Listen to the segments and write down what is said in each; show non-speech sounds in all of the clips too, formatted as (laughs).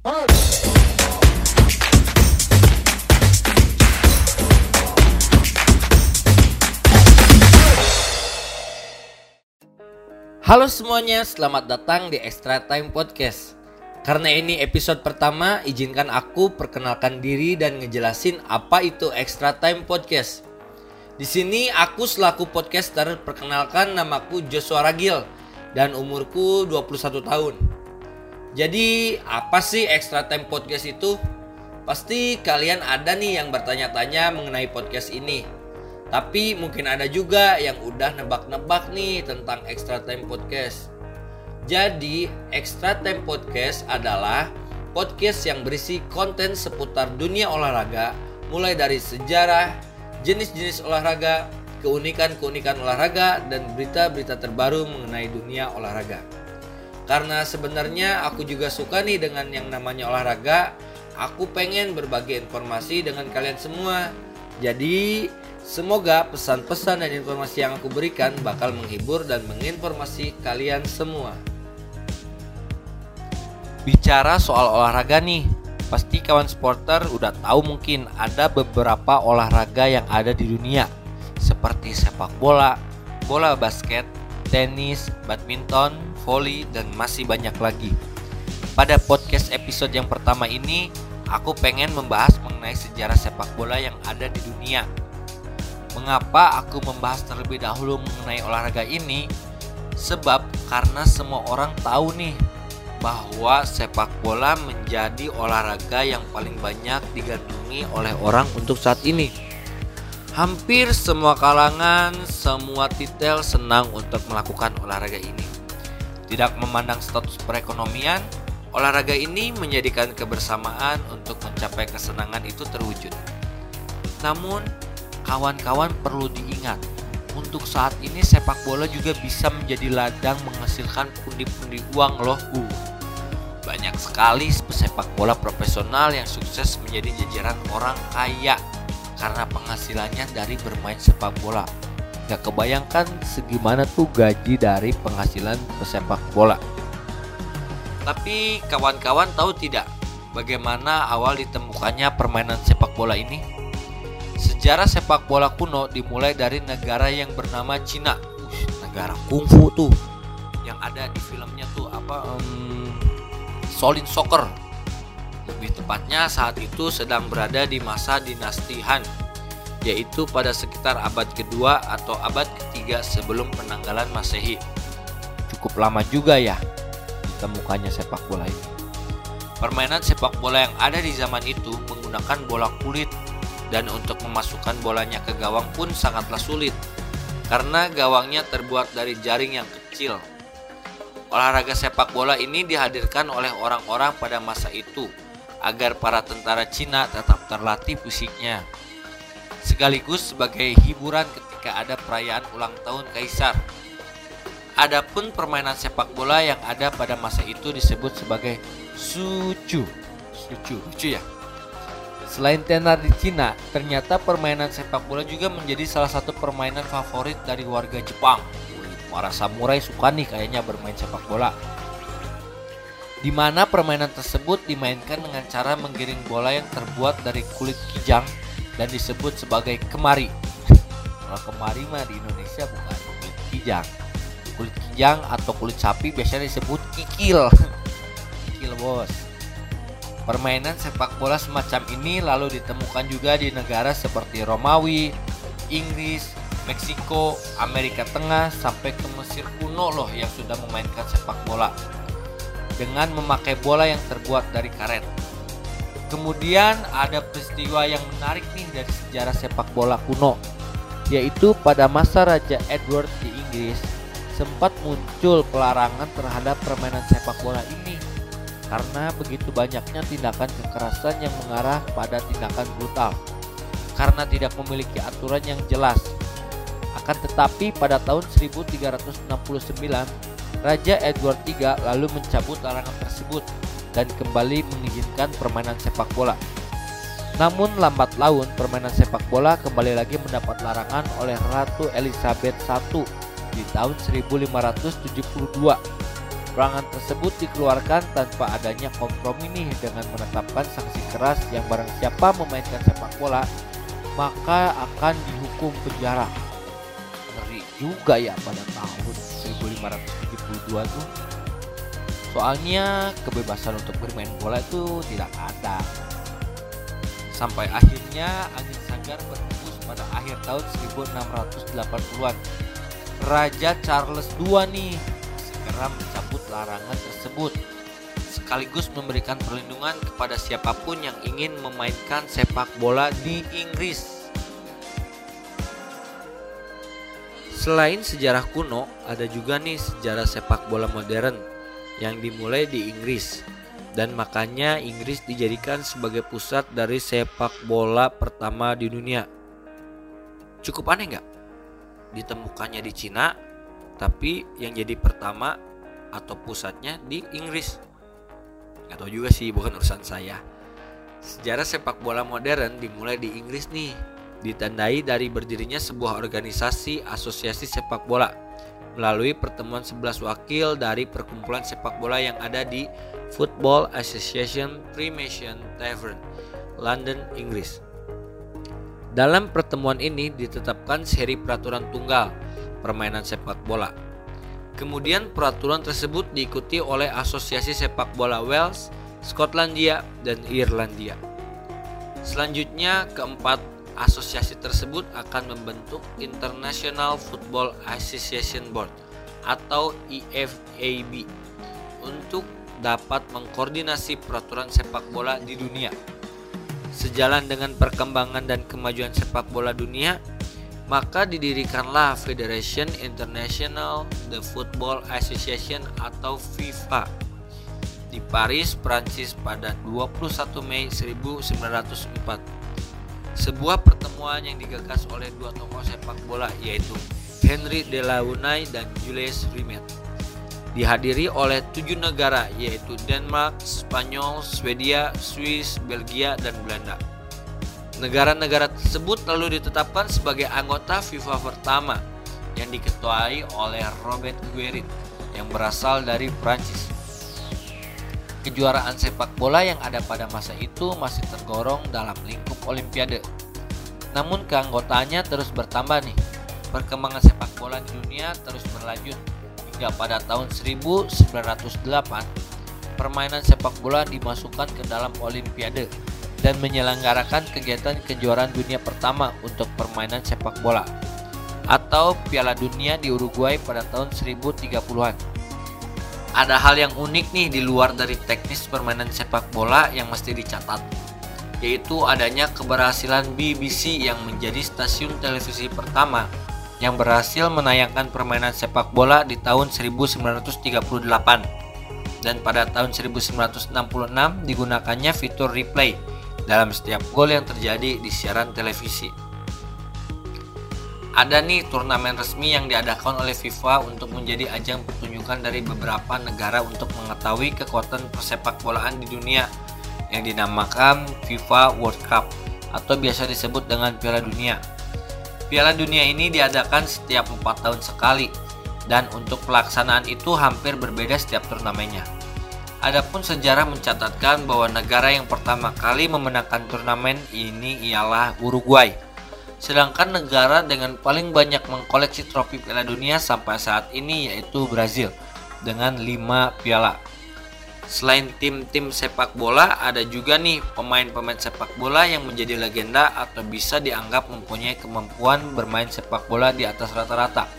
Halo semuanya, selamat datang di Extra Time Podcast. Karena ini episode pertama, izinkan aku perkenalkan diri dan ngejelasin apa itu Extra Time Podcast. Di sini aku selaku podcaster perkenalkan namaku Joshua Ragil dan umurku 21 tahun. Jadi, apa sih Extra Time Podcast itu? Pasti kalian ada nih yang bertanya-tanya mengenai podcast ini. Tapi mungkin ada juga yang udah nebak-nebak nih tentang Extra Time Podcast. Jadi, Extra Time Podcast adalah podcast yang berisi konten seputar dunia olahraga, mulai dari sejarah, jenis-jenis olahraga, keunikan-keunikan olahraga, dan berita-berita terbaru mengenai dunia olahraga. Karena sebenarnya aku juga suka nih dengan yang namanya olahraga, aku pengen berbagi informasi dengan kalian semua. Jadi, Semoga pesan-pesan dan informasi yang aku berikan bakal menghibur dan menginformasi kalian semua. Bicara soal olahraga nih, pasti kawan supporter udah tahu mungkin ada beberapa olahraga yang ada di dunia seperti sepak bola, bola basket, tenis, badminton, volley, dan masih banyak lagi. Pada podcast episode yang pertama ini, aku pengen membahas mengenai sejarah sepak bola yang ada di dunia Mengapa aku membahas terlebih dahulu mengenai olahraga ini? Sebab karena semua orang tahu nih bahwa sepak bola menjadi olahraga yang paling banyak digandungi oleh orang untuk saat ini. Hampir semua kalangan, semua titel senang untuk melakukan olahraga ini. Tidak memandang status perekonomian, olahraga ini menjadikan kebersamaan untuk mencapai kesenangan itu terwujud. Namun, kawan-kawan perlu diingat, untuk saat ini sepak bola juga bisa menjadi ladang menghasilkan pundi-pundi uang loh. Uh, banyak sekali pesepak bola profesional yang sukses menjadi jajaran orang kaya karena penghasilannya dari bermain sepak bola. Gak kebayangkan segimana tuh gaji dari penghasilan pesepak bola. Tapi kawan-kawan tahu tidak bagaimana awal ditemukannya permainan sepak bola ini? Sejarah sepak bola kuno dimulai dari negara yang bernama Cina. Ush, negara kungfu tuh. Yang ada di filmnya tuh apa um, Solid Soccer. Lebih tepatnya saat itu sedang berada di masa dinasti Han, yaitu pada sekitar abad kedua atau abad ketiga sebelum penanggalan Masehi. Cukup lama juga ya ditemukannya sepak bola ini. Permainan sepak bola yang ada di zaman itu menggunakan bola kulit dan untuk memasukkan bolanya ke gawang pun sangatlah sulit karena gawangnya terbuat dari jaring yang kecil. Olahraga sepak bola ini dihadirkan oleh orang-orang pada masa itu agar para tentara Cina tetap terlatih fisiknya. Sekaligus sebagai hiburan ketika ada perayaan ulang tahun kaisar. Adapun permainan sepak bola yang ada pada masa itu disebut sebagai sucu. Sucu, lucu ya. Selain tenar di Cina, ternyata permainan sepak bola juga menjadi salah satu permainan favorit dari warga Jepang. Para samurai suka nih kayaknya bermain sepak bola. Di mana permainan tersebut dimainkan dengan cara menggiring bola yang terbuat dari kulit kijang dan disebut sebagai kemari. (laughs) Kalau kemari mah di Indonesia bukan kulit kijang. Kulit kijang atau kulit sapi biasanya disebut kikil. (laughs) kikil bos. Permainan sepak bola semacam ini lalu ditemukan juga di negara seperti Romawi, Inggris, Meksiko, Amerika Tengah sampai ke Mesir kuno loh yang sudah memainkan sepak bola dengan memakai bola yang terbuat dari karet. Kemudian ada peristiwa yang menarik nih dari sejarah sepak bola kuno, yaitu pada masa Raja Edward di Inggris sempat muncul pelarangan terhadap permainan sepak bola ini karena begitu banyaknya tindakan kekerasan yang mengarah pada tindakan brutal karena tidak memiliki aturan yang jelas. Akan tetapi pada tahun 1369 Raja Edward III lalu mencabut larangan tersebut dan kembali mengizinkan permainan sepak bola. Namun lambat laun permainan sepak bola kembali lagi mendapat larangan oleh Ratu Elizabeth I di tahun 1572 perangan tersebut dikeluarkan tanpa adanya kompromi nih dengan menetapkan sanksi keras yang barang siapa memainkan sepak bola maka akan dihukum penjara. Ngeri juga ya pada tahun 1572 tuh. Soalnya kebebasan untuk bermain bola itu tidak ada. Sampai akhirnya angin sanggar berhembus pada akhir tahun 1680-an. Raja Charles II nih segera mencabut larangan tersebut sekaligus memberikan perlindungan kepada siapa pun yang ingin memainkan sepak bola di Inggris. Selain sejarah kuno, ada juga nih sejarah sepak bola modern yang dimulai di Inggris dan makanya Inggris dijadikan sebagai pusat dari sepak bola pertama di dunia. Cukup aneh nggak? Ditemukannya di Cina, tapi yang jadi pertama atau pusatnya di Inggris. Gak tahu juga sih, bukan urusan saya. Sejarah sepak bola modern dimulai di Inggris nih, ditandai dari berdirinya sebuah organisasi asosiasi sepak bola melalui pertemuan 11 wakil dari perkumpulan sepak bola yang ada di Football Association Freemason Tavern, London, Inggris. Dalam pertemuan ini ditetapkan seri peraturan tunggal permainan sepak bola. Kemudian peraturan tersebut diikuti oleh Asosiasi Sepak Bola Wales, Skotlandia, dan Irlandia. Selanjutnya keempat asosiasi tersebut akan membentuk International Football Association Board atau IFAB untuk dapat mengkoordinasi peraturan sepak bola di dunia. Sejalan dengan perkembangan dan kemajuan sepak bola dunia, maka didirikanlah Federation International the Football Association atau FIFA di Paris, Prancis pada 21 Mei 1904 sebuah pertemuan yang digagas oleh dua tokoh sepak bola yaitu Henry Delaunay dan Jules Rimet. Dihadiri oleh tujuh negara yaitu Denmark, Spanyol, Swedia, Swiss, Belgia, dan Belanda. Negara-negara tersebut lalu ditetapkan sebagai anggota FIFA pertama yang diketuai oleh Robert Guerin yang berasal dari Prancis. Kejuaraan sepak bola yang ada pada masa itu masih tergolong dalam lingkup olimpiade. Namun keanggotaannya terus bertambah nih. Perkembangan sepak bola di dunia terus berlanjut hingga pada tahun 1908 permainan sepak bola dimasukkan ke dalam olimpiade dan menyelenggarakan kegiatan kejuaraan dunia pertama untuk permainan sepak bola atau Piala Dunia di Uruguay pada tahun 1030-an ada hal yang unik nih di luar dari teknis permainan sepak bola yang mesti dicatat yaitu adanya keberhasilan BBC yang menjadi stasiun televisi pertama yang berhasil menayangkan permainan sepak bola di tahun 1938 dan pada tahun 1966 digunakannya fitur replay dalam setiap gol yang terjadi di siaran televisi ada nih turnamen resmi yang diadakan oleh FIFA untuk menjadi ajang pertunjukan dari beberapa negara untuk mengetahui kekuatan persepak bolaan di dunia yang dinamakan FIFA World Cup atau biasa disebut dengan Piala Dunia. Piala Dunia ini diadakan setiap 4 tahun sekali dan untuk pelaksanaan itu hampir berbeda setiap turnamennya. Adapun sejarah mencatatkan bahwa negara yang pertama kali memenangkan turnamen ini ialah Uruguay Sedangkan negara dengan paling banyak mengkoleksi trofi Piala Dunia sampai saat ini yaitu Brazil dengan 5 piala. Selain tim-tim sepak bola, ada juga nih pemain-pemain sepak bola yang menjadi legenda atau bisa dianggap mempunyai kemampuan bermain sepak bola di atas rata-rata.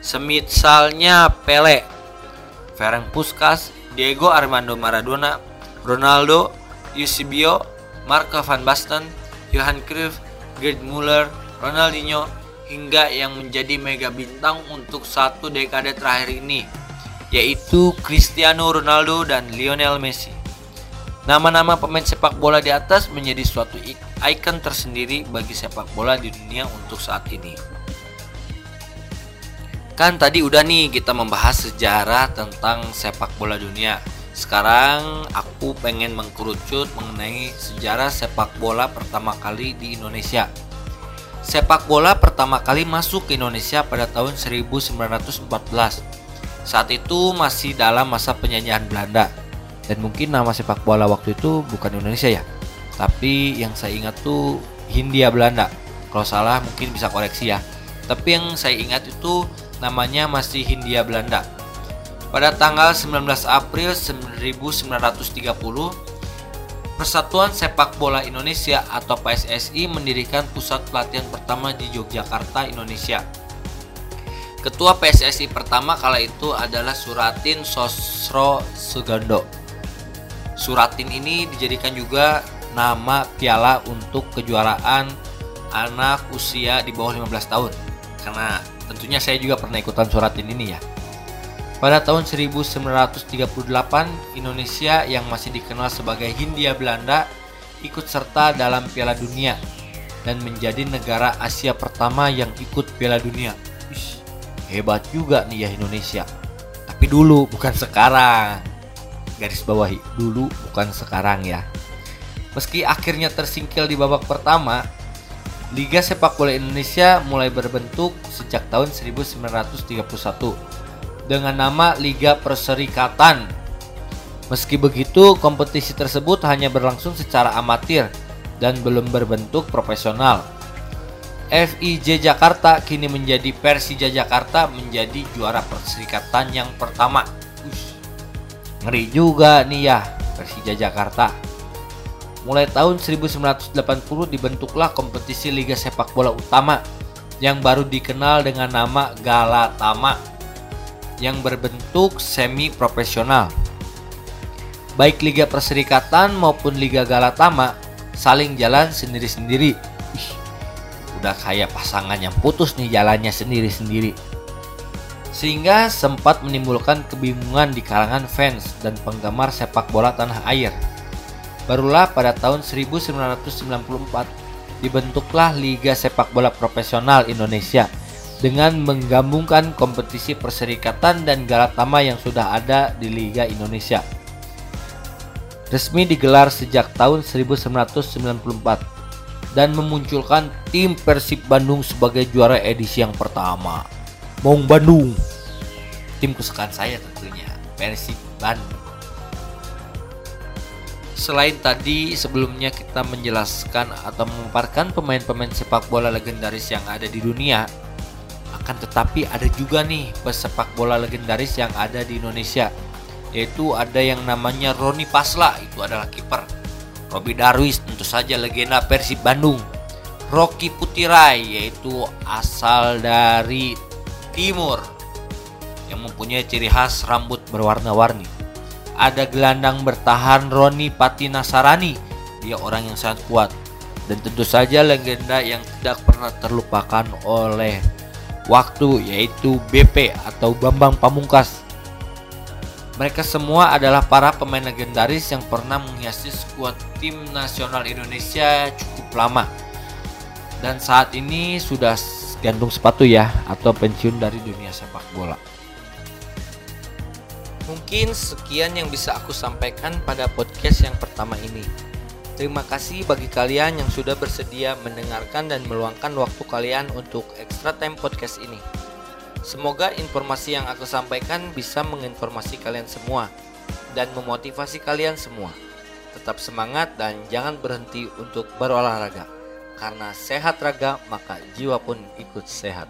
Semisalnya Pele, Ferenc Puskas, Diego Armando Maradona, Ronaldo, Eusebio, Marco van Basten, Johan Cruyff, Gerd Muller, Ronaldinho, hingga yang menjadi mega bintang untuk satu dekade terakhir ini, yaitu Cristiano Ronaldo dan Lionel Messi. Nama-nama pemain sepak bola di atas menjadi suatu ikon tersendiri bagi sepak bola di dunia untuk saat ini. Kan tadi udah nih kita membahas sejarah tentang sepak bola dunia. Sekarang aku pengen mengkerucut mengenai sejarah sepak bola pertama kali di Indonesia. Sepak bola pertama kali masuk ke Indonesia pada tahun 1914. Saat itu masih dalam masa penjajahan Belanda dan mungkin nama sepak bola waktu itu bukan Indonesia ya. Tapi yang saya ingat tuh Hindia Belanda. Kalau salah mungkin bisa koreksi ya. Tapi yang saya ingat itu namanya masih Hindia Belanda. Pada tanggal 19 April 1930, Persatuan Sepak Bola Indonesia atau PSSI mendirikan pusat pelatihan pertama di Yogyakarta, Indonesia. Ketua PSSI pertama kala itu adalah Suratin Sosro Sugando. Suratin ini dijadikan juga nama piala untuk kejuaraan anak usia di bawah 15 tahun. Karena tentunya saya juga pernah ikutan Suratin ini ya. Pada tahun 1938, Indonesia yang masih dikenal sebagai Hindia Belanda ikut serta dalam Piala Dunia dan menjadi negara Asia pertama yang ikut Piala Dunia. Ish, hebat juga nih ya Indonesia. Tapi dulu bukan sekarang. Garis bawahi, dulu bukan sekarang ya. Meski akhirnya tersingkil di babak pertama, Liga Sepak Bola Indonesia mulai berbentuk sejak tahun 1931 dengan nama Liga Perserikatan. Meski begitu, kompetisi tersebut hanya berlangsung secara amatir dan belum berbentuk profesional. FIJ Jakarta kini menjadi Persija Jakarta menjadi juara perserikatan yang pertama. Ush, ngeri juga nih ya Persija Jakarta. Mulai tahun 1980 dibentuklah kompetisi Liga Sepak Bola Utama yang baru dikenal dengan nama Galatama yang berbentuk semi profesional. Baik Liga Perserikatan maupun Liga Galatama saling jalan sendiri-sendiri. udah kayak pasangan yang putus nih jalannya sendiri-sendiri. Sehingga sempat menimbulkan kebingungan di kalangan fans dan penggemar sepak bola tanah air. Barulah pada tahun 1994 dibentuklah Liga Sepak Bola Profesional Indonesia dengan menggabungkan kompetisi perserikatan dan galatama yang sudah ada di Liga Indonesia. Resmi digelar sejak tahun 1994 dan memunculkan tim Persib Bandung sebagai juara edisi yang pertama. Maung Bandung. Tim kesukaan saya tentunya, Persib Bandung. Selain tadi sebelumnya kita menjelaskan atau memaparkan pemain-pemain sepak bola legendaris yang ada di dunia, akan tetapi ada juga nih pesepak bola legendaris yang ada di Indonesia. Yaitu ada yang namanya Roni Pasla itu adalah kiper. Robi Darwis tentu saja legenda Persib Bandung. Rocky Putirai yaitu asal dari timur. Yang mempunyai ciri khas rambut berwarna-warni. Ada gelandang bertahan Roni Patinasarani. Dia orang yang sangat kuat. Dan tentu saja legenda yang tidak pernah terlupakan oleh waktu yaitu BP atau Bambang Pamungkas. Mereka semua adalah para pemain legendaris yang pernah menghiasi skuad tim nasional Indonesia cukup lama. Dan saat ini sudah gantung sepatu ya atau pensiun dari dunia sepak bola. Mungkin sekian yang bisa aku sampaikan pada podcast yang pertama ini. Terima kasih bagi kalian yang sudah bersedia mendengarkan dan meluangkan waktu kalian untuk Extra Time Podcast ini. Semoga informasi yang aku sampaikan bisa menginformasi kalian semua dan memotivasi kalian semua. Tetap semangat dan jangan berhenti untuk berolahraga. Karena sehat raga, maka jiwa pun ikut sehat.